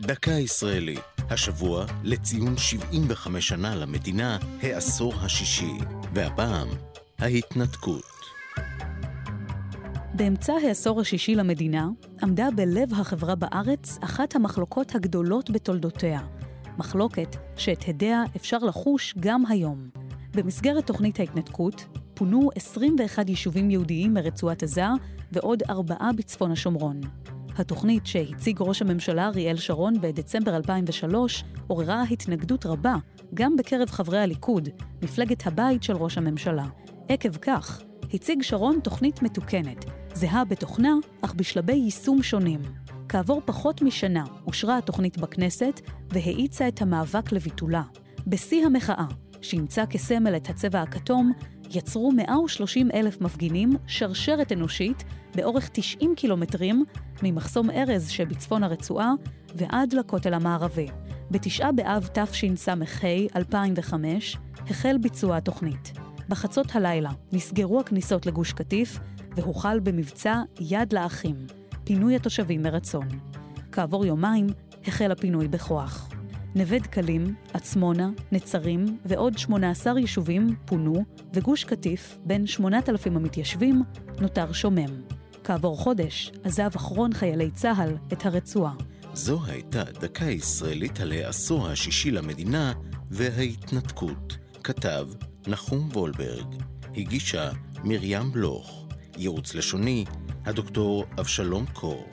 דקה ישראלית, השבוע לציון 75 שנה למדינה, העשור השישי, והפעם, ההתנתקות. באמצע העשור השישי למדינה, עמדה בלב החברה בארץ אחת המחלוקות הגדולות בתולדותיה. מחלוקת שאת הדיה אפשר לחוש גם היום. במסגרת תוכנית ההתנתקות, פונו 21 יישובים יהודיים מרצועת עזה ועוד ארבעה בצפון השומרון. התוכנית שהציג ראש הממשלה אריאל שרון בדצמבר 2003 עוררה התנגדות רבה גם בקרב חברי הליכוד, מפלגת הבית של ראש הממשלה. עקב כך, הציג שרון תוכנית מתוקנת, זהה בתוכנה, אך בשלבי יישום שונים. כעבור פחות משנה אושרה התוכנית בכנסת והאיצה את המאבק לביטולה. בשיא המחאה, שאימצה כסמל את הצבע הכתום, יצרו 130 אלף מפגינים שרשרת אנושית באורך 90 קילומטרים ממחסום ארז שבצפון הרצועה ועד לכותל המערבי. בתשעה באב תשס"ה, 2005, החל ביצוע התוכנית. בחצות הלילה נסגרו הכניסות לגוש קטיף והוחל במבצע יד לאחים, פינוי התושבים מרצון. כעבור יומיים החל הפינוי בכוח. נווה דקלים, עצמונה, נצרים ועוד 18 יישובים פונו, וגוש קטיף, בין 8,000 המתיישבים, נותר שומם. כעבור חודש עזב אחרון חיילי צה"ל את הרצועה. זו הייתה דקה ישראלית על העשור השישי למדינה וההתנתקות. כתב נחום וולברג, הגישה מרים בלוך, ייעוץ לשוני, הדוקטור אבשלום קור.